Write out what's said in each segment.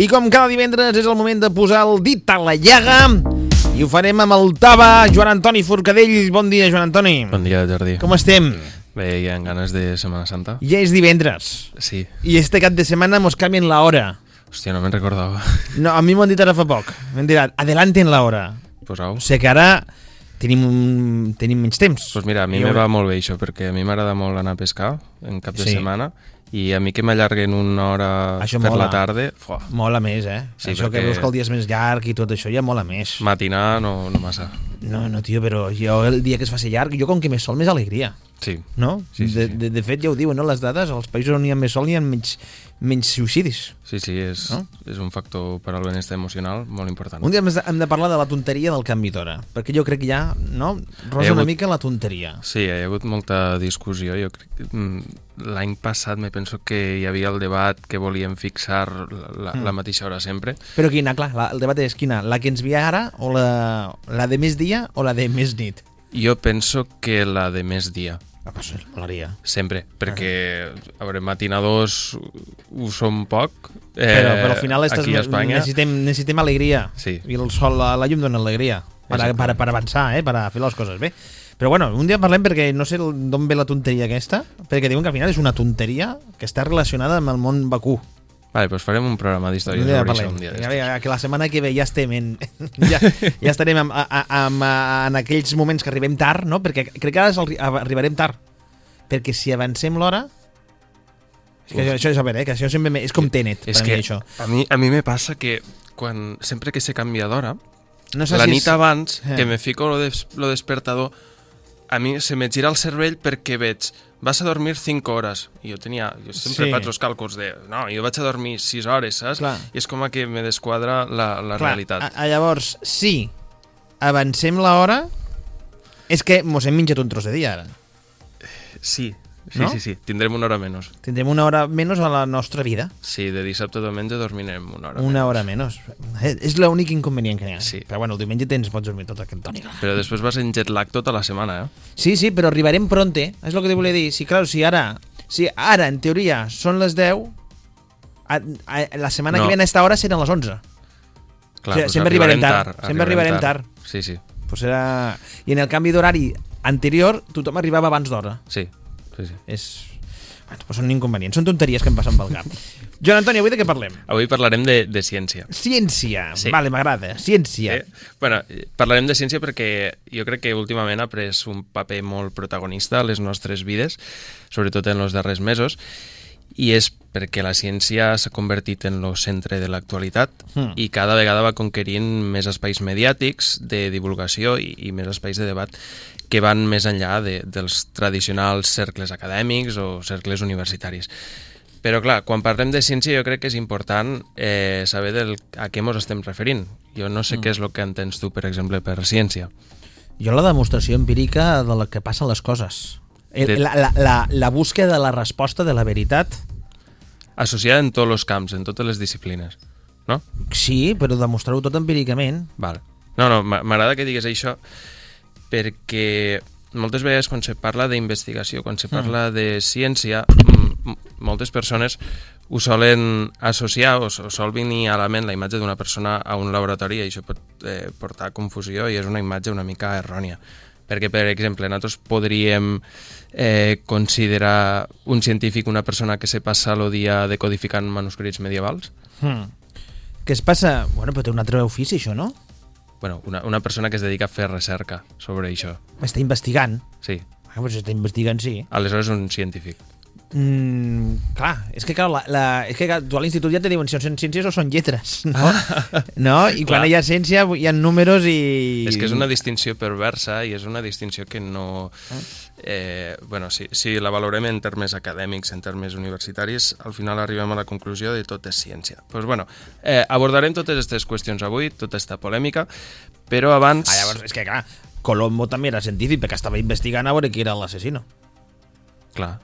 I com cada divendres és el moment de posar el dit a la llaga i ho farem amb el Tava, Joan Antoni Forcadell. Bon dia, Joan Antoni. Bon dia, Jordi. Com estem? Bé, hi ha ganes de Setmana Santa? Ja és divendres. Sí. I este cap de setmana mos canvien la hora. Hòstia, no me'n recordava. No, a mi m'ho han dit ara fa poc. M'han dit, adelanten la hora. Pues au. O sigui que ara tenim, un, tenim menys temps. Pues mira, a mi me va molt bé això, perquè a mi m'agrada molt anar a pescar en cap de Sí. setmana i a mi que m'allarguen una hora Això per mola. la tarda, fuà, Mola més, eh? Sí, això que perquè- veus que el dia és més llarg i tot això ja mola més. matinar no, no massa. No, no, tio, però jo el dia que es faci llarg, jo com que més sol, més alegria. Sí, No? Sí, sí, de, sí. de, de fet, ja ho diuen, no? les dades, als països on hi ha més sol hi ha menys, menys suïcidis. sí, sí, és, No? és un factor per al benestar emocional molt important. Un dia hem de, hem de parlar de la tonteria del canvi d'hora, perquè jo crec que ja, no? Rosa ha una hagut- mica la tonteria. Sí, hi ha hagut molta discussió. Jo crec mm, l'any passat me penso que hi havia el debat que volíem fixar la, la, Mm. la mateixa hora sempre. Però quina, clar, la, el debat és quina? La que ens ve ara o la, la de més dia o la de més nit? Jo penso que la de més dia. Ah, pues, molaria. Sempre, perquè, a veure, matinadors ho som poc. Eh, Però, però al final estàs, aquí a Espanya. necessitem, necessitem alegria. Sí. I el sol, la, la llum dona alegria. Per, Exacte. per, per avançar, eh? per a fer les coses bé. Però bueno, un dia parlem perquè no sé d'on ve la tonteria aquesta, perquè diuen que al final és una tonteria que està relacionada amb el món vacú. Vale, doncs farem un programa d'història això parlem. un dia Ja, que la setmana que ve ja estem en, ja, ja estarem amb, a, a, amb, a, en aquells moments que arribem tard, no? Perquè crec que ara el, arribarem tard. Perquè si avancem l'hora... És que Uf. això, és a veure, eh? que això sempre és com Tenet, És per que mi, això. a mi, a mi me passa que quan, sempre que se canvia d'hora, No sé la si nit és- abans, Eh. que me fico lo, des, lo despertador, a mi se me gira el cervell perquè veig vas a dormir 5 hores. I jo tenia... Jo sempre Sí. faig els càlculs de... No, jo vaig a dormir 6 hores, saps? Clar. I és com que me desquadra la, la Clar, realitat. A, a llavors, si avancem l'hora, és que mos hem menjat un tros de dia ara. Sí, sí, No? sí, sí. Tindrem una hora menys. Tindrem una hora menys a la nostra vida. Sí, de dissabte a diumenge dormirem una hora Una menys. hora menys. Eh, És l'únic inconvenient que n'hi ha. Sí. Però bueno, el diumenge tens, pots dormir tot aquest tònic. Però després vas en jet lag tota la setmana, eh? Sí, sí, però arribarem pronte. És el que te volia dir. Si, clar, si ara, si ara, en teoria, són les 10, a, a, la setmana No. que ve a esta hora seran les 11. Clar, Sí, doncs sempre arribarem tard, sempre arribarem Sí, sí, Pues era... I en el canvi d'horari anterior, tothom arribava abans d'hora. sí, sí, sí. És... Bueno, pues són inconvenients, són tonteries que em passen pel cap. Joan Antoni, avui de què parlem? Avui parlarem de, de ciència. Ciència. Sí. Vale, m'agrada. Ciència. Eh? Bueno, parlarem de ciència perquè jo crec que últimament ha pres un paper molt protagonista a les nostres vides, sobretot en els darrers mesos, i és perquè la ciència s'ha convertit en el centre de l'actualitat Hmm. i cada vegada va conquerint més espais mediàtics de divulgació i, i més espais de debat que van més enllà de, dels tradicionals cercles acadèmics o cercles universitaris. Però clar, quan parlem de ciència jo crec que és important eh, saber del, a què ens estem referint. Jo no sé mm. què és el que entens tu, per exemple, per ciència. Jo la demostració empírica de la que passen les coses. La, la, la, la búsqueda de la resposta de la veritat, Associada en tots els camps, en totes les disciplines. No? sí, però demostrar-ho tot empíricament. Val. No, no, m'a- m'agrada que digues això perquè moltes vegades quan se parla d'investigació, quan se parla de ciència, mm, moltes persones ho solen associar o sol venir a la ment la imatge d'una persona a un laboratori i això pot eh, portar a confusió i és una imatge una mica errònia. Perquè, per exemple, nosaltres podríem eh, considerar un científic una persona que se passa el dia decodificant manuscrits medievals? Hmm. Què es passa? Bueno, però té un altre ofici, això, no? bueno, una, una persona que es dedica a fer recerca sobre això. Està investigant. Sí, Ah, doncs està investigant, sí. aleshores un científic. Mm, clar, és que, clar, la, la, és que clar, tu a l'institut ja te diuen si són ciències o són lletres, no? no? I quan Clar. hi ha ciència hi ha números i... És que és una distinció perversa i és una distinció que no... Eh, bueno, si, si la valorem en termes acadèmics, en termes universitaris, al final arribem a la conclusió de tot és ciència. Doncs pues bueno, eh, abordarem totes aquestes qüestions avui, tota esta polèmica, però abans... Ah, llavors, és que clar, Colombo també era científic perquè estava investigant a veure qui era l'assassino, Clar,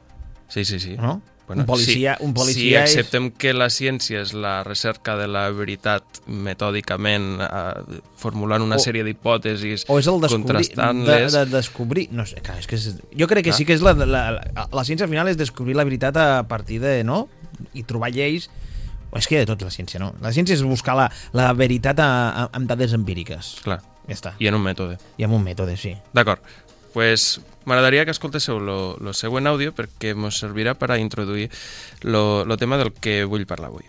sí, sí, sí. no? un policia, si, un policia és... acceptem que la ciència és la recerca de la veritat metòdicament, eh, formulant una O- sèrie d'hipòtesis, o és el descobrir, de, contrastant-les... de descobrir, no sé, clar, és que és, jo crec que Clar. sí que és la, la, la, la ciència al final és descobrir la veritat a partir de, no? I trobar lleis, és que de tot la ciència, no? La ciència és buscar la, la veritat a, a, amb dades empíriques. Clar. Ja està. I en un mètode. I amb un mètode, sí. D'acord. Pues, m'agradaria que escoltéssiu el següent àudio perquè ens servirà per a introduir el tema del que vull parlar avui.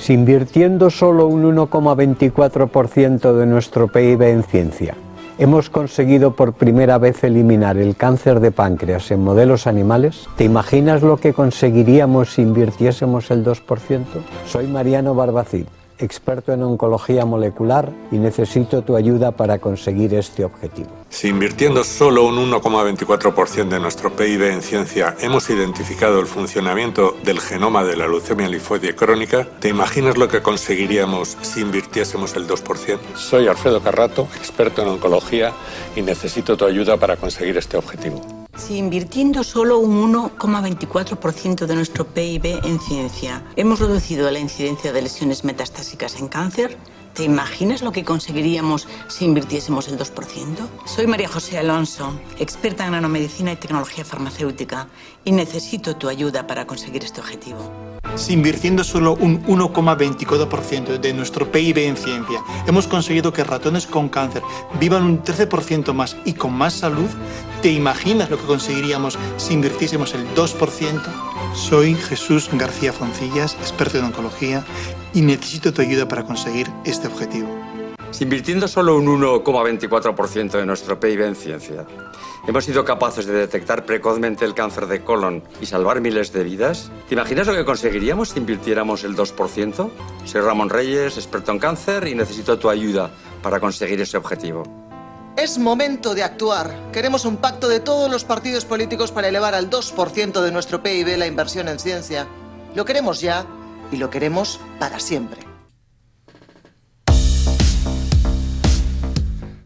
Si invirtiendo solo un 1,24% de nuestro PIB en ciencia, hemos conseguido por primera vez eliminar el cáncer de páncreas en modelos animales, ¿te imaginas lo que conseguiríamos si invirtiésemos el 2%? Soy Mariano Barbacid, experto en oncología molecular y necesito tu ayuda para conseguir este objetivo. Si invirtiendo solo un 1,24% de nuestro PIB en ciencia hemos identificado el funcionamiento del genoma de la leucemia linfoide crónica, ¿te imaginas lo que conseguiríamos si invirtiésemos el 2%? Soy Alfredo Carrato, experto en oncología y necesito tu ayuda para conseguir este objetivo. Si invirtiendo solo un 1,24% de nuestro PIB en ciencia. Hemos reducido la incidencia de lesiones metastásicas en cáncer, ¿Te imaginas lo que conseguiríamos si invirtiésemos el 2%? Soy María José Alonso, experta en nanomedicina y tecnología farmacéutica, y necesito tu ayuda para conseguir este objetivo. Si invirtiendo solo un 1,24% de nuestro PIB en ciencia hemos conseguido que ratones con cáncer vivan un 13% más y con más salud, ¿te imaginas lo que conseguiríamos si invirtiésemos el 2%? Soy Jesús García Foncillas, experto en oncología, y necesito tu ayuda para conseguir este objetivo. Si invirtiendo solo un 1,24% de nuestro PIB en ciencia, hemos sido capaces de detectar precozmente el cáncer de colon y salvar miles de vidas, ¿te imaginas lo que conseguiríamos si invirtiéramos el 2%? Soy Ramón Reyes, experto en cáncer y necesito tu ayuda para conseguir ese objetivo. Es momento de actuar. Queremos un pacto de todos los partidos políticos para elevar al 2% de nuestro PIB la inversión en ciencia. Lo queremos ya y lo queremos para siempre.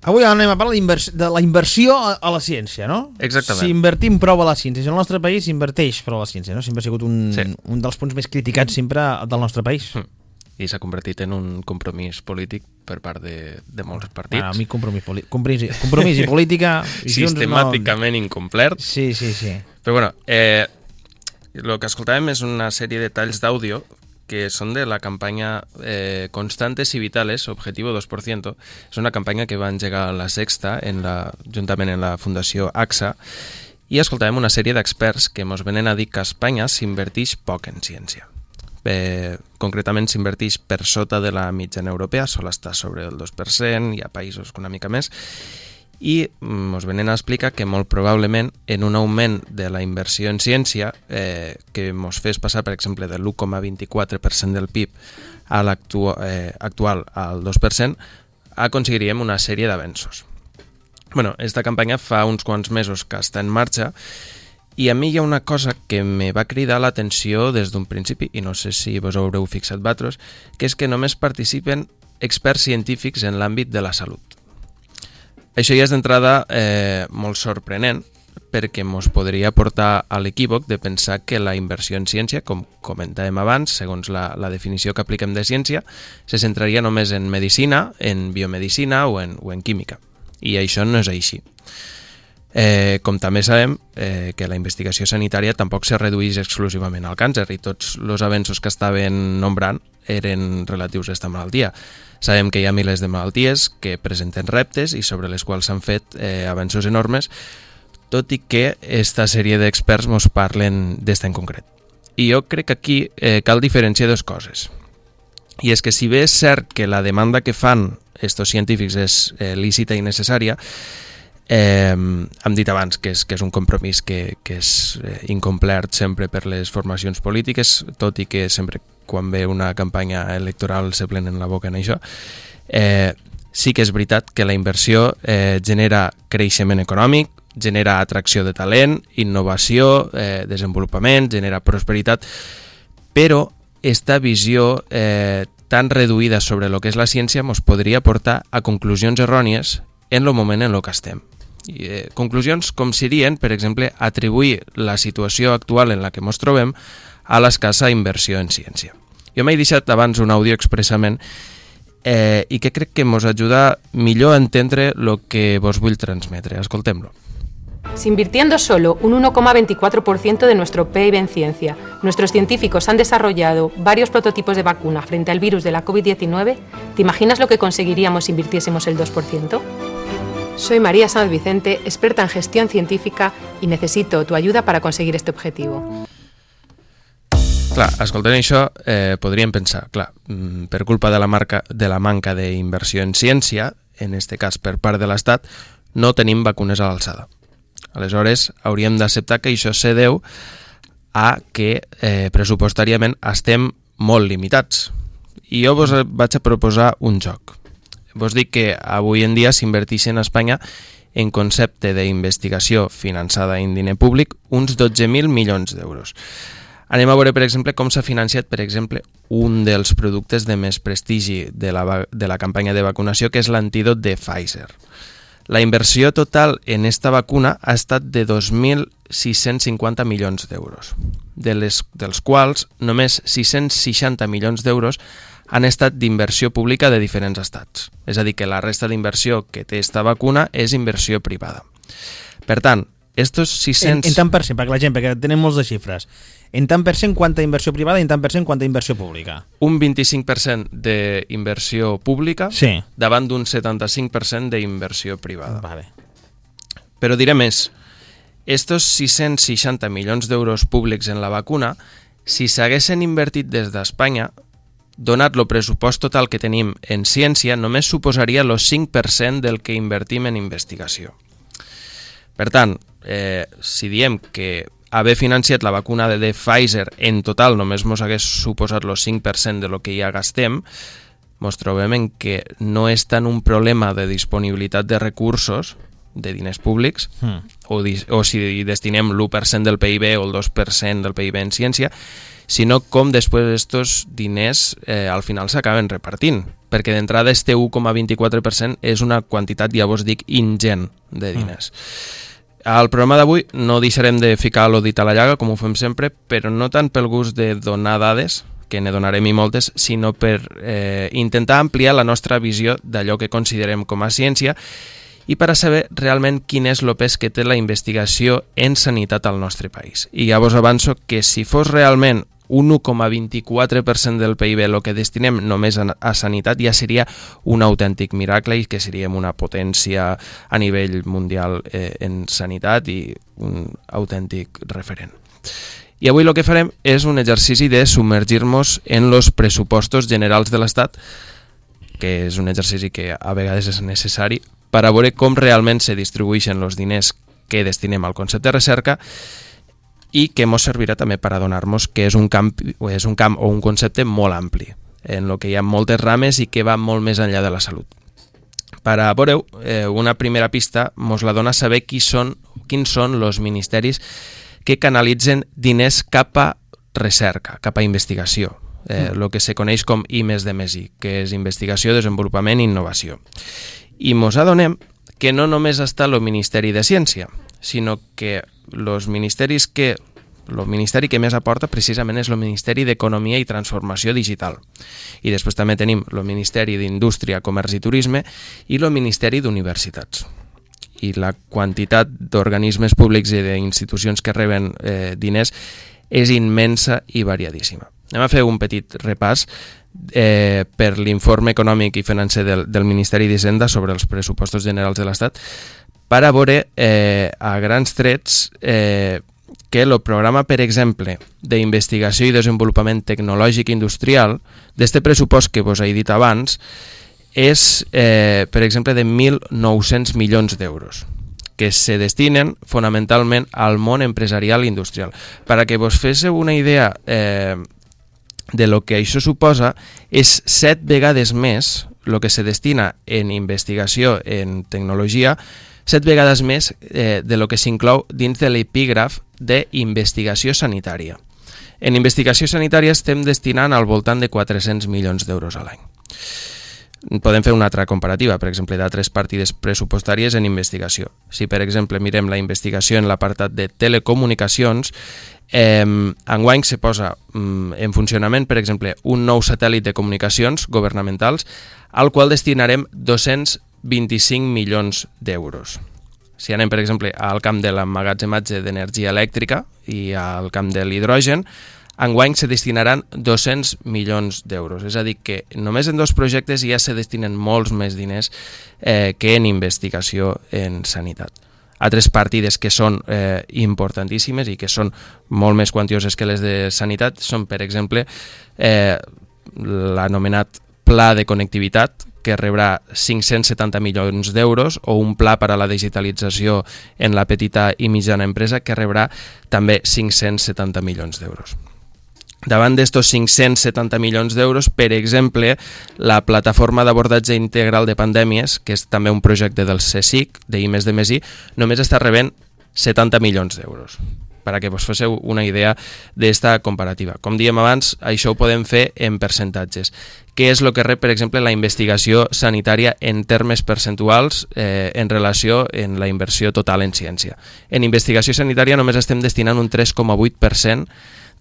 Avui anem a parlar de la inversió a, la ciència, no? Exactament. Si invertim prou a la ciència, si el nostre país s'inverteix prou a la ciència, no? Sempre ha sigut un, Sí. un dels punts més criticats sempre del nostre país. Mm. I s'ha convertit en un compromís polític per part de, de molts partits. Bueno, a mi compromís, compromís, compromís i política... i Sistemàticament incomplert. No... Sí, sí, sí. Però bueno, eh, el que escoltàvem és una sèrie de talls d'àudio que són de la campanya eh, Constantes y Vitales, Objetivo 2%. És una campanya que va engegar la Sexta en la, juntament en la Fundació AXA i escoltàvem una sèrie d'experts que ens venen a dir que a Espanya s'inverteix poc en ciència. Eh, concretament s'inverteix per sota de la mitjana europea, sol estar sobre el 2%, hi ha països que una mica més, i mm, ens venen a explicar que molt probablement en un augment de la inversió en ciència eh, que ens fes passar, per exemple, de l'1,24% del PIB a l'actual eh, actual al 2%, aconseguiríem una sèrie d'avenços. bueno, esta campanya fa uns quants mesos que està en marxa i a mi hi ha una cosa que me va cridar l'atenció des d'un principi, i no sé si vos haureu fixat vosaltres, que és que només participen experts científics en l'àmbit de la salut. Això ja és d'entrada eh, molt sorprenent, perquè ens podria portar a l'equívoc de pensar que la inversió en ciència, com comentàvem abans, segons la, la definició que apliquem de ciència, se centraria només en medicina, en biomedicina o en, o en química. I això no és així. Eh, com també sabem eh, que la investigació sanitària tampoc se redueix exclusivament al càncer i tots els avenços que estaven nombrant eren relatius a aquesta malaltia. Sabem que hi ha milers de malalties que presenten reptes i sobre les quals s'han fet eh, avenços enormes, tot i que esta sèrie d'experts ens parlen d'esta en concret. I jo crec que aquí eh, cal diferenciar dues coses. I és que si bé és cert que la demanda que fan estos científics és eh, lícita i necessària, eh, hem dit abans que és, que és un compromís que, que és eh, incomplert sempre per les formacions polítiques, tot i que sempre quan ve una campanya electoral se plenen la boca en això. Eh, sí que és veritat que la inversió eh, genera creixement econòmic, genera atracció de talent, innovació, eh, desenvolupament, genera prosperitat, però esta visió eh, tan reduïda sobre el que és la ciència ens podria portar a conclusions errònies en el moment en el que estem. Eh, conclusions com serien, per exemple, atribuir la situació actual en la que ens trobem a l'escassa inversió en ciència. Jo m'he deixat abans un àudio expressament eh, i que crec que ens ajuda millor a entendre el que vos vull transmetre. Escoltem-lo. Invirtiendo solo un 1,24% de nuestro PIB en ciencia, nuestros científicos han desarrollado varios prototipos de vacuna frente al virus de la COVID-19, ¿te imaginas lo que conseguiríamos si invirtiésemos el 2%? Soy María Sanz Vicente, experta en gestión científica y necesito tu ayuda para conseguir este objetivo. Clar, escoltant això, eh, podríem pensar, clar, mm, per culpa de la, marca, de la manca d'inversió en ciència, en este cas per part de l'Estat, no tenim vacunes a l'alçada. Aleshores, hauríem d'acceptar que això se deu a que eh, pressupostàriament estem molt limitats. I jo vos vaig a proposar un joc. Vos dic que avui en dia s'inverteix en Espanya en concepte d'investigació finançada en diner públic uns 12.000 milions d'euros. Anem a veure, per exemple, com s'ha financiat, per exemple, un dels productes de més prestigi de la, de la campanya de vacunació, que és l'antídot de Pfizer. La inversió total en esta vacuna ha estat de 2.650 milions d'euros, de dels quals només 660 milions d'euros han estat d'inversió pública de diferents estats. És a dir, que la resta d'inversió que té esta vacuna és inversió privada. Per tant, estos 600... En, en tant per cent, perquè la gent, perquè tenen molts de xifres. En tant per cent quanta inversió privada i en tant per cent quanta inversió pública. Un 25% d'inversió pública Sí. davant d'un 75% d'inversió privada. Vale. Però diré més. Estos 660 milions d'euros públics en la vacuna, si s'haguessin invertit des d'Espanya, donat el pressupost total que tenim en ciència, només suposaria el 5% del que invertim en investigació. Per tant, eh, si diem que haver financiat la vacuna de, de Pfizer en total només mos hagués suposat el 5% de lo que ja gastem, mos trobem en que no és tant un problema de disponibilitat de recursos, de diners públics, Hmm. o, o si destinem l'1% del PIB o el 2% del PIB en ciència, sinó com després estos diners eh, al final s'acaben repartint. Perquè d'entrada este 1,24% és una quantitat, ja vos dic, ingent de diners. Al programa d'avui no deixarem de ficar lo dit a la llaga, com ho fem sempre, però no tant pel gust de donar dades, que ne donarem i moltes, sinó per eh, intentar ampliar la nostra visió d'allò que considerem com a ciència i per a saber realment quin és el pes que té la investigació en sanitat al nostre país. I ja vos avanço que si fos realment un 1,24% del PIB el que destinem només a, sanitat ja seria un autèntic miracle i que seríem una potència a nivell mundial eh, en sanitat i un autèntic referent. I avui el que farem és un exercici de submergir-nos en els pressupostos generals de l'Estat, que és un exercici que a vegades és necessari, per a veure com realment se distribueixen els diners que destinem al concepte de recerca i que ens servirà també per adonar-nos que és un, camp, o és un camp o un concepte molt ampli, en el que hi ha moltes rames i que va molt més enllà de la salut. Per a veure eh, una primera pista mos la dona saber qui són, quins són els ministeris que canalitzen diners cap a recerca, cap a investigació, eh, el que se coneix com I més de més I, que és investigació, desenvolupament i innovació. I mos adonem que no només està el Ministeri de Ciència, sinó que els ministeris que el ministeri que més aporta precisament és el Ministeri d'Economia i Transformació Digital. I després també tenim el Ministeri d'Indústria, Comerç i Turisme i el Ministeri d'Universitats. I la quantitat d'organismes públics i d'institucions que reben eh, diners és immensa i variadíssima. Anem a fer un petit repàs eh, per l'informe econòmic i financer del, del Ministeri d'Hisenda sobre els pressupostos generals de l'Estat per a veure eh, a grans trets eh, que el programa, per exemple, d'investigació i desenvolupament tecnològic industrial, d'este pressupost que vos he dit abans, és, eh, per exemple, de 1.900 milions d'euros que se destinen fonamentalment al món empresarial i industrial. Per a que vos féssiu una idea eh, de lo que això suposa, és set vegades més el que se destina en investigació, en tecnologia, set vegades més eh, de lo que s'inclou dins de l'epígraf d'investigació sanitària. En investigació sanitària estem destinant al voltant de 400 milions d'euros a l'any. Podem fer una altra comparativa, per exemple, d'altres partides pressupostàries en investigació. Si, per exemple, mirem la investigació en l'apartat de telecomunicacions, eh, enguany se posa mm, en funcionament, per exemple, un nou satèl·lit de comunicacions governamentals al qual destinarem 225 milions d'euros. si anem, per exemple, al camp de l'emmagatzematge d'energia elèctrica i al camp de l'hidrogen, enguany se destinaran 200 milions d'euros. És a dir, que només en dos projectes ja se destinen molts més diners eh, que en investigació en sanitat. Altres partides que són eh, importantíssimes i que són molt més quantioses que les de sanitat són, per exemple, eh, l'anomenat pla de connectivitat, que rebrà 570 milions d'euros, o un pla per a la digitalització en la petita i mitjana empresa, que rebrà també 570 milions d'euros. Davant d'estos 570 milions d'euros, per exemple, la plataforma d'abordatge integral de pandèmies, que és també un projecte del CSIC, d'I+D+I, només està rebent 70 milions d'euros per a que vos féseu una idea d'esta comparativa. Com diem abans, això ho podem fer en percentatges. Què és el que rep, per exemple, la investigació sanitària en termes percentuals eh, en relació en la inversió total en ciència? En investigació sanitària només estem destinant un 3,8%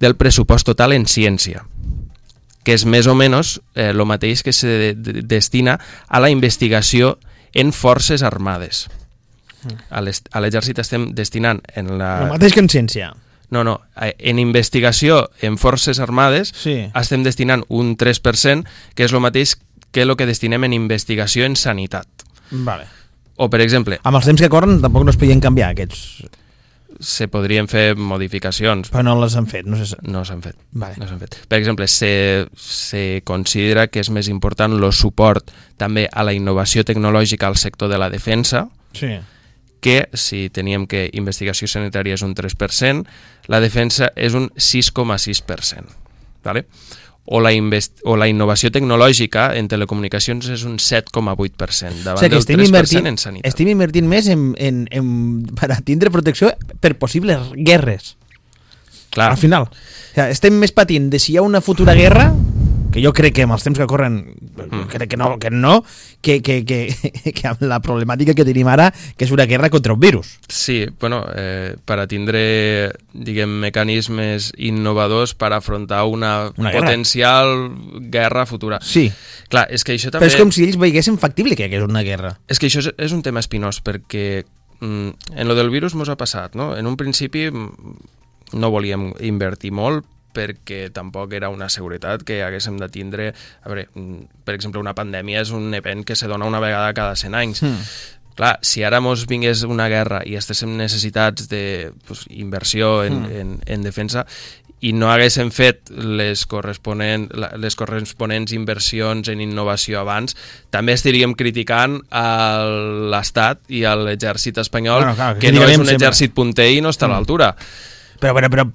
del pressupost total en ciència que és més o menys eh, el mateix que se de de destina a la investigació en forces armades. A l'exèrcit estem destinant en la... El mateix que en ciència. No, no, en investigació en forces armades sí. estem destinant un 3%, que és el mateix que el que destinem en investigació en sanitat. Vale. O, per exemple... Amb els temps que corren tampoc no es podien canviar aquests... Se podrien fer modificacions. Però no les han fet, no s'han no s'han fet. Vale. No s'han fet. Per exemple, se, se considera que és més important el suport també a la innovació tecnològica al sector de la defensa, Sí. Que si teníem que investigació sanitària és un 3%, la defensa és un 6,6%. ¿vale? O, la o la innovació tecnològica en telecomunicacions és un 7,8%, davant O sigui que del estem 3% invertint, en sanitat. estem invertint més en, en, en, per a tindre protecció per possibles guerres. Clar. Al final. O sigui, estem més patint de si hi ha una futura guerra que jo crec que amb els temps que corren mm. crec que no, que no que, que, que, que amb la problemàtica que tenim ara que és una guerra contra un virus Sí, bueno, eh, per a tindre diguem, mecanismes innovadors per afrontar una, Una guerra. potencial guerra futura. Sí. Clar, és que això però també... és com si ells veiessin factible que hi hagués una guerra És que això és, és un tema espinós perquè mm, en lo del virus mos ha passat, no? En un principi mm, no volíem invertir molt perquè tampoc era una seguretat que haguéssim de tindre... A veure, mm, per exemple, una pandèmia és un event que se dona una vegada cada 100 anys. Hmm. Clar, si ara mos vingués una guerra i estéssim necessitats de pues, inversió en, Mm. en, en defensa i no haguéssim fet les, corresponent, les corresponents inversions en innovació abans, també estaríem criticant l'Estat i l'exèrcit espanyol, Bueno, clar, que no és un sempre. exèrcit punter i no està a Mm. Però, però, però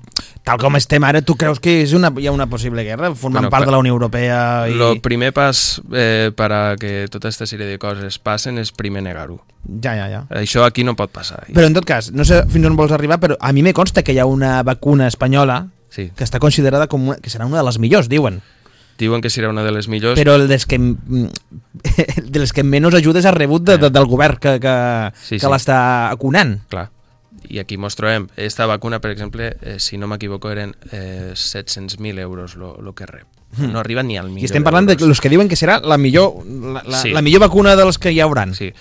tal com estem ara tu creus que és una, hi ha una possible guerra formant Bueno, part de la Unió Europea i... El primer pas eh, per a que tota aquesta sèrie de coses passen és primer negar-ho. ja, ja, ja Això aquí no pot passar. Però en tot cas, no sé fins on vols arribar, però a mi me consta que hi ha una vacuna espanyola Sí. que està considerada com una, que serà una de les millors, diuen. Diuen que serà una de les millors. Però el dels que, de les que menys ajudes ha rebut de, de, del govern que, que, Sí, que sí. l'està acunant. Clar. I aquí mos trobem. Esta vacuna, per exemple, eh, si no m'equivoco, eren eh, 700.000 euros el que rep. Mm. No arriba ni al milió I estem parlant de los que diuen que serà la millor, la, la, Sí. la millor vacuna de les que hi hauran. Sí.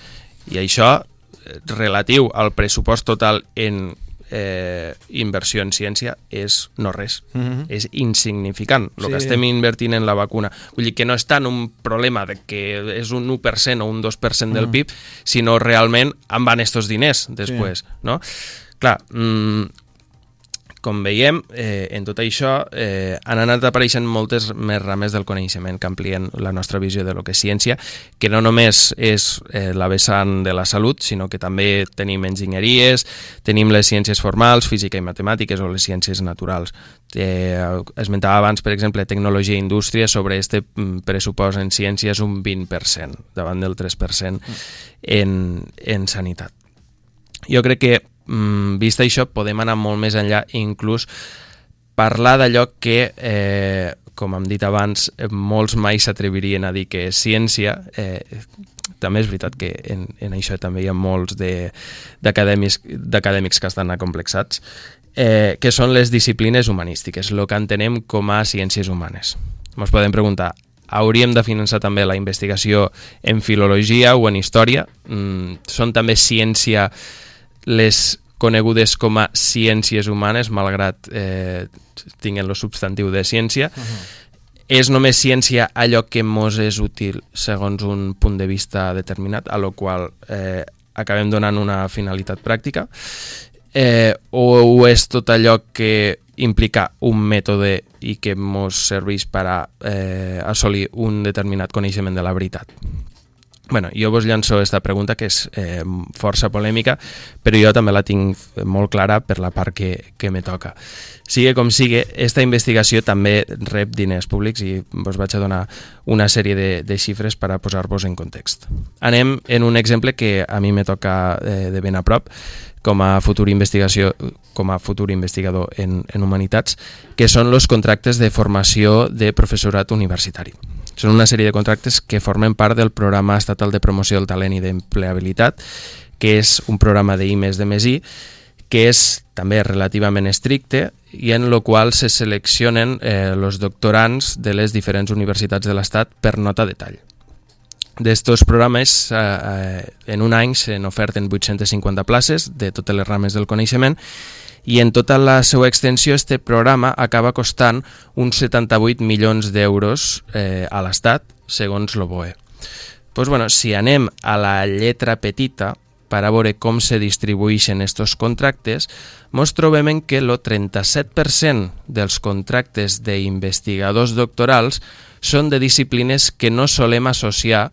I això, eh, relatiu al pressupost total en eh, inversió en ciència, és no res. Mhm. És insignificant el Sí. que estem invertint en la vacuna. Vull dir que no és tant un problema de que és un 1% o un 2% del Mhm. PIB, sinó realment on van estos diners després, no? Clar, mm, com veiem, eh, en tot això eh, han anat apareixent moltes més rames del coneixement que amplien la nostra visió de lo que és ciència, que no només és eh, la vessant de la salut, sinó que també tenim enginyeries, tenim les ciències formals, física i matemàtiques o les ciències naturals. Eh, esmentava abans, per exemple, tecnologia i indústria, sobre este mm, pressupost en ciències un 20%, davant del 3% en, en sanitat. Jo crec que, mm, vist això, podem anar molt més enllà inclús parlar d'allò que, eh, com hem dit abans, eh, molts mai s'atrevirien a dir que és ciència. Eh, també és veritat que en, en això també hi ha molts d'acadèmics que estan acomplexats, eh, que són les disciplines humanístiques, el que entenem com a ciències humanes. Ens podem preguntar, hauríem de finançar també la investigació en filologia o en història? Mm, són també ciència les conegudes com a ciències humanes, malgrat eh, tinguen el substantiu de ciència, uh -huh. és només ciència allò que mos és útil segons un punt de vista determinat, a lo qual eh, acabem donant una finalitat pràctica, eh, o, o és tot allò que implica un mètode i que ens serveix per a eh, assolir un determinat coneixement de la veritat. Bueno, jo vos llanço aquesta pregunta que és eh, força polèmica, però jo també la tinc molt clara per la part que, que me toca. Sigue com sigue, aquesta investigació també rep diners públics i vos vaig a donar una sèrie de, de xifres per a posar-vos en context. Anem en un exemple que a mi me toca eh, de ben a prop, com a futur investigació com a futur investigador en, en humanitats, que són els contractes de formació de professorat universitari. Són una sèrie de contractes que formen part del Programa Estatal de Promoció del Talent i d'Empleabilitat, que és un programa d'I més de més I, que és també relativament estricte i en el qual se seleccionen eh, els doctorants de les diferents universitats de l'Estat per nota de tall. D'estos programes, eh, eh, en un any se n'oferten 850 places de totes les rames del coneixement i en tota la seva extensió este programa acaba costant uns 78 milions d'euros eh, a l'Estat, segons l'OBOE. Pues bueno, si anem a la lletra petita, per a veure com se distribueixen aquests contractes, ens trobem en que el 37% dels contractes d'investigadors doctorals són de disciplines que no solem associar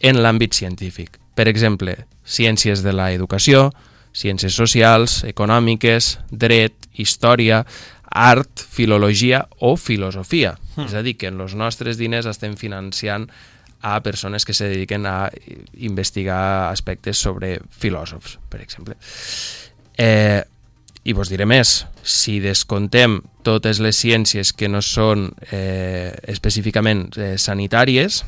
en l'àmbit científic. Per exemple, ciències de la educació, ciències socials, econòmiques, dret, història, art, filologia o filosofia. Mm. És a dir, que en els nostres diners estem financiant a persones que se dediquen a investigar aspectes sobre filòsofs, per exemple. Eh, i vos diré més, si descontem totes les ciències que no són eh, específicament eh, sanitàries,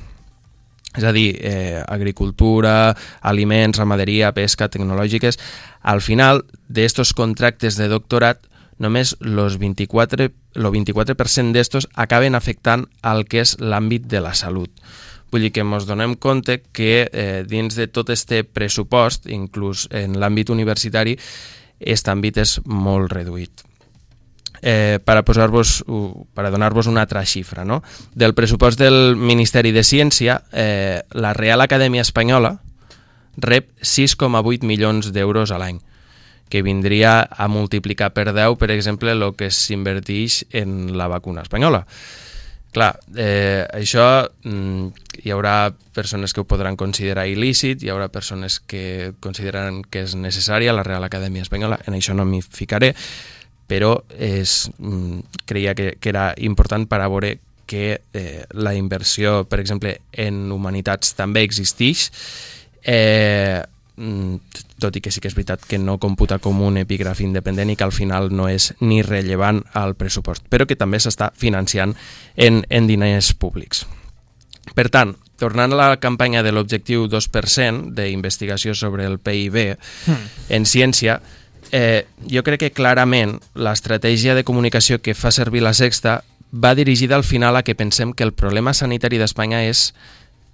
és a dir, eh, agricultura, aliments, ramaderia, pesca, tecnològiques, al final d'estos contractes de doctorat només los 24, el 24% d'estos acaben afectant al que és l'àmbit de la salut. Vull dir que ens donem compte que eh, dins de tot este pressupost, inclús en l'àmbit universitari, aquest àmbit és molt reduït. Eh, per posar-vos per donar-vos una altra xifra, no? Del pressupost del Ministeri de Ciència, eh, la Real Acadèmia Espanyola rep 6,8 milions d'euros a l'any, que vindria a multiplicar per 10, per exemple, el que s'inverteix en la vacuna espanyola. Clar, eh, això mm, hi haurà persones que ho podran considerar il·lícit, hi haurà persones que consideraran que és necessària la Real Acadèmia Espanyola, en això no m'hi ficaré, però és, mm, creia que, que era important per a veure que eh, la inversió, per exemple, en humanitats també existeix, eh, Mm, tot i que sí que és veritat que no computa com un epígraf independent i que al final no és ni rellevant al pressupost, però que també s'està financiant en, en diners públics. Per tant, tornant a la campanya de l'objectiu 2% d'investigació sobre el PIB mm. en ciència, eh, jo crec que clarament l'estratègia de comunicació que fa servir la Sexta va dirigida al final a que pensem que el problema sanitari d'Espanya és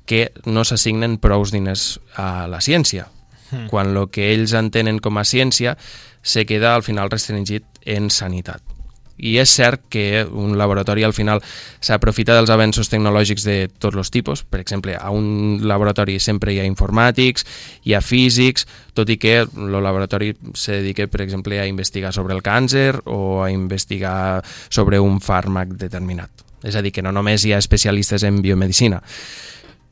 que no s'assignen prous diners a la ciència, mm. quan el que ells entenen com a ciència se queda al final restringit en sanitat. I és cert que un laboratori al final s'aprofita dels avenços tecnològics de tots els tipus. Per exemple, a un laboratori sempre hi ha informàtics, hi ha físics, tot i que el laboratori se dedica, per exemple, a investigar sobre el càncer o a investigar sobre un fàrmac determinat. És a dir, que no només hi ha especialistes en biomedicina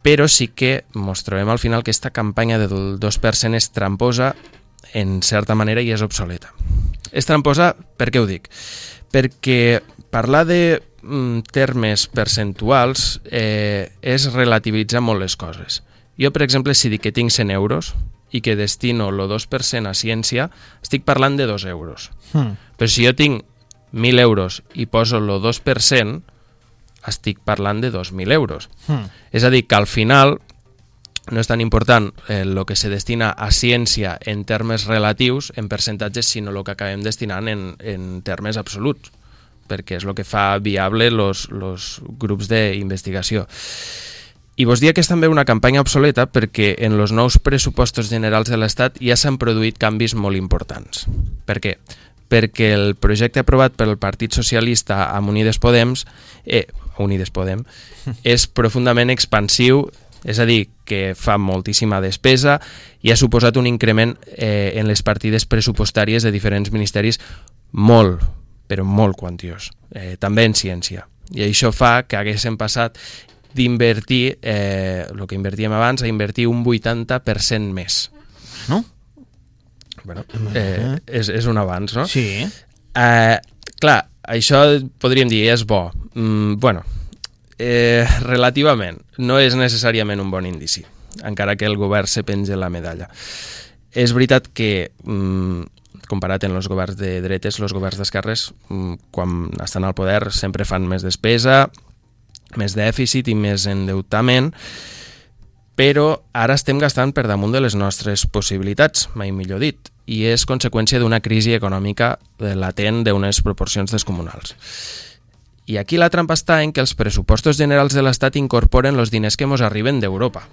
però sí que ens trobem al final que aquesta campanya del 2% és tramposa en certa manera i és obsoleta. És tramposa, per què ho dic? Perquè parlar de mm, termes percentuals eh, és relativitzar molt les coses. Jo, per exemple, si dic que tinc 100 euros i que destino el 2% a ciència, estic parlant de 2 euros. Hmm. Però si jo tinc 1.000 euros i poso el 2%, estic parlant de 2.000 euros. Hmm. És a dir, que al final no és tan important el eh, que se destina a ciència en termes relatius, en percentatges, sinó el que acabem destinant en, en termes absoluts, perquè és el que fa viable els grups d'investigació. I vos dia que és també una campanya obsoleta perquè en els nous pressupostos generals de l'Estat ja s'han produït canvis molt importants. Per què? Perquè el projecte aprovat pel Partit Socialista amb Unides Podems, eh, Unides Podem, és profundament expansiu, és a dir, que fa moltíssima despesa i ha suposat un increment eh, en les partides pressupostàries de diferents ministeris molt, però molt quantiós, eh, també en ciència. I això fa que haguéssim passat d'invertir, eh, el que invertíem abans, a invertir un 80% més. No? Bueno, eh, és, és un avanç, no? Sí. Eh, clar, això podríem dir és bo. Mm, bueno, eh, relativament, no és necessàriament un bon indici, encara que el govern se penja la medalla. És veritat que, mm, comparat amb els governs de dretes, els governs d'esquerres, mm, quan estan al poder, sempre fan més despesa, més dèficit i més endeutament, però ara estem gastant per damunt de les nostres possibilitats, mai millor dit, i és conseqüència d'una crisi econòmica latent d'unes proporcions descomunals. I aquí la trampa està en que els pressupostos generals de l'Estat incorporen els diners que ens arriben d'Europa.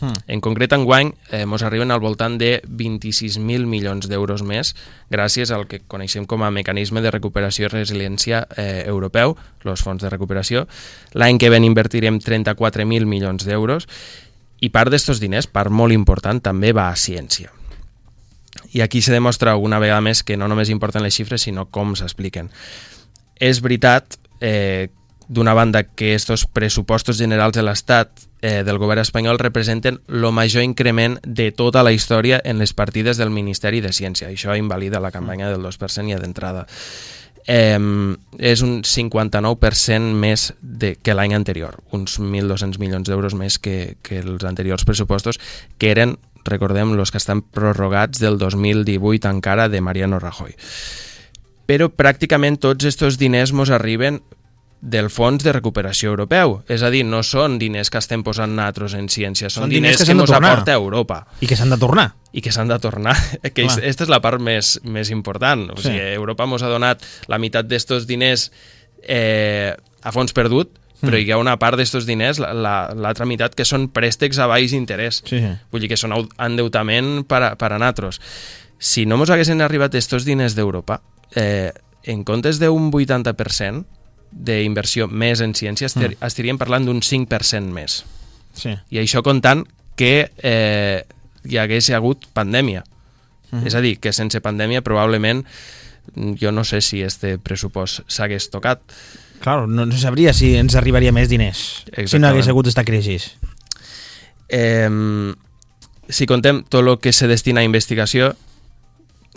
Hmm. En concret, enguany, eh, ens arriben al voltant de 26.000 milions d'euros més gràcies al que coneixem com a mecanisme de recuperació i resiliència eh, europeu, els fons de recuperació. L'any que ven invertirem 34.000 milions d'euros i part d'estos diners, part molt important, també va a ciència. I aquí se demostra una vegada més que no només importen les xifres, sinó com s'expliquen. És veritat eh, d'una banda que estos pressupostos generals de l'Estat eh, del govern espanyol representen el major increment de tota la història en les partides del Ministeri de Ciència. Això invalida la campanya del 2% ja d'entrada. Eh, és un 59% més de, que l'any anterior, uns 1.200 milions d'euros més que, que els anteriors pressupostos, que eren, recordem, els que estan prorrogats del 2018 encara de Mariano Rajoy. Però pràcticament tots aquests diners mos arriben del Fons de Recuperació Europeu. És a dir, no són diners que estem posant nosaltres en ciència, són, Són diners, diners que ens aporta Europa I que s'han de tornar. i que s'han de tornar. Que aquesta és la part més, més important. O Sí. sigui, Europa ens ha donat la meitat d'estos diners eh, a fons perdut, però Mm. hi ha una part d'estos diners, l'altra la, l'altra meitat, que són préstecs a baix interès. Sí, sí. Vull dir que són endeutament per a, per a nosaltres. Si no mos haguessin arribat estos diners d'Europa, eh, en comptes d'un 80% d'inversió més en ciència, estar, Mm. estaríem parlant d'un 5% més. Sí. I això comptant que eh, hi hagués hagut pandèmia. Mhm. És a dir, que sense pandèmia probablement mm, jo no sé si este pressupost s'hagués tocat. Claro, no, no sabria si ens arribaria més diners si no Exactament. hagués hagut esta crisi. Eh, si contem tot el que se destina a investigació,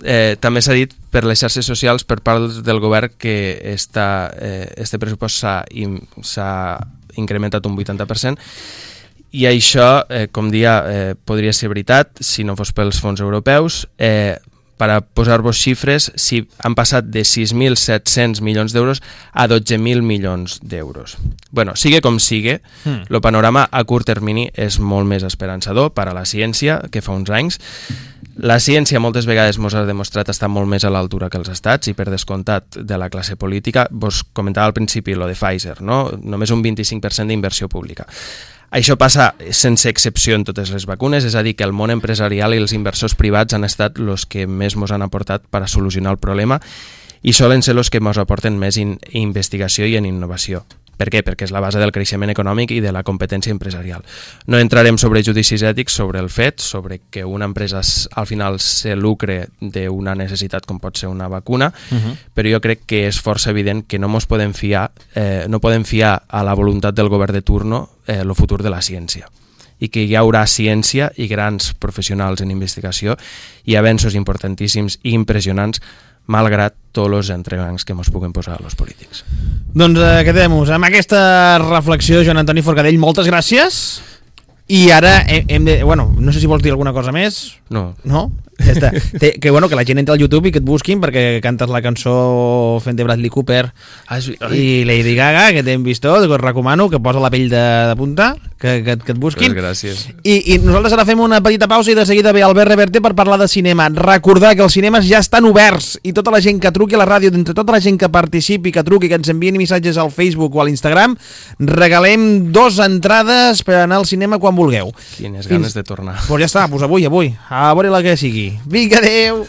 eh, també s'ha dit per les xarxes socials per part del govern que esta, eh, este pressupost s'ha s'ha incrementat un 80% i això, eh, com dia, eh, podria ser veritat si no fos pels fons europeus. Eh, per a posar-vos xifres, si han passat de 6.700 milions d'euros a 12.000 milions d'euros. bueno, sigue com sigue, Hmm. el panorama a curt termini és molt més esperançador per a la ciència que fa uns anys. La ciència moltes vegades ens ha demostrat estar molt més a l'altura que els estats i per descomptat de la classe política. Vos comentava al principi lo de Pfizer, no? només un 25% d'inversió pública. Això passa sense excepció en totes les vacunes, és a dir, que el món empresarial i els inversors privats han estat els que més mos han aportat per a solucionar el problema i solen ser els que ens aporten més en investigació i en innovació. Per què? Perquè és la base del creixement econòmic i de la competència empresarial. No entrarem sobre judicis ètics sobre el fet, sobre que una empresa al final se lucre d'una necessitat com pot ser una vacuna, Mhm. però jo crec que és força evident que no mos podem fiar, eh, no podem fiar a la voluntat del govern de turno eh, el futur de la ciència i que hi haurà ciència i grans professionals en investigació i avenços importantíssims i impressionants malgrat tots els entrebancs que ens puguen posar els polítics. Doncs eh, quedem-nos amb aquesta reflexió, Joan Antoni Forcadell, moltes gràcies. I ara hem, hem de... Bueno, no sé si vols dir alguna cosa més. No, No? Ja està. Té, que, bueno, que la gent entra al YouTube i que et busquin perquè cantes la cançó fent de Bradley Cooper Ah, és... i Lady Gaga, que t'hem vist tot, que us recomano, que posa la pell de, de punta, que, que, que et busquin. Pues gràcies. I, I nosaltres ara fem una petita pausa i de seguida ve Albert Reverte per parlar de cinema. Recordar que els cinemes ja estan oberts i tota la gent que truqui a la ràdio, d'entre tota la gent que participi, que truqui, que ens enviï missatges al Facebook o a l'Instagram, regalem dos entrades per anar al cinema quan vulgueu. Quines Fins- ganes de tornar. Pues ja està, pues avui, avui. A veure la que sigui. Brincadeira!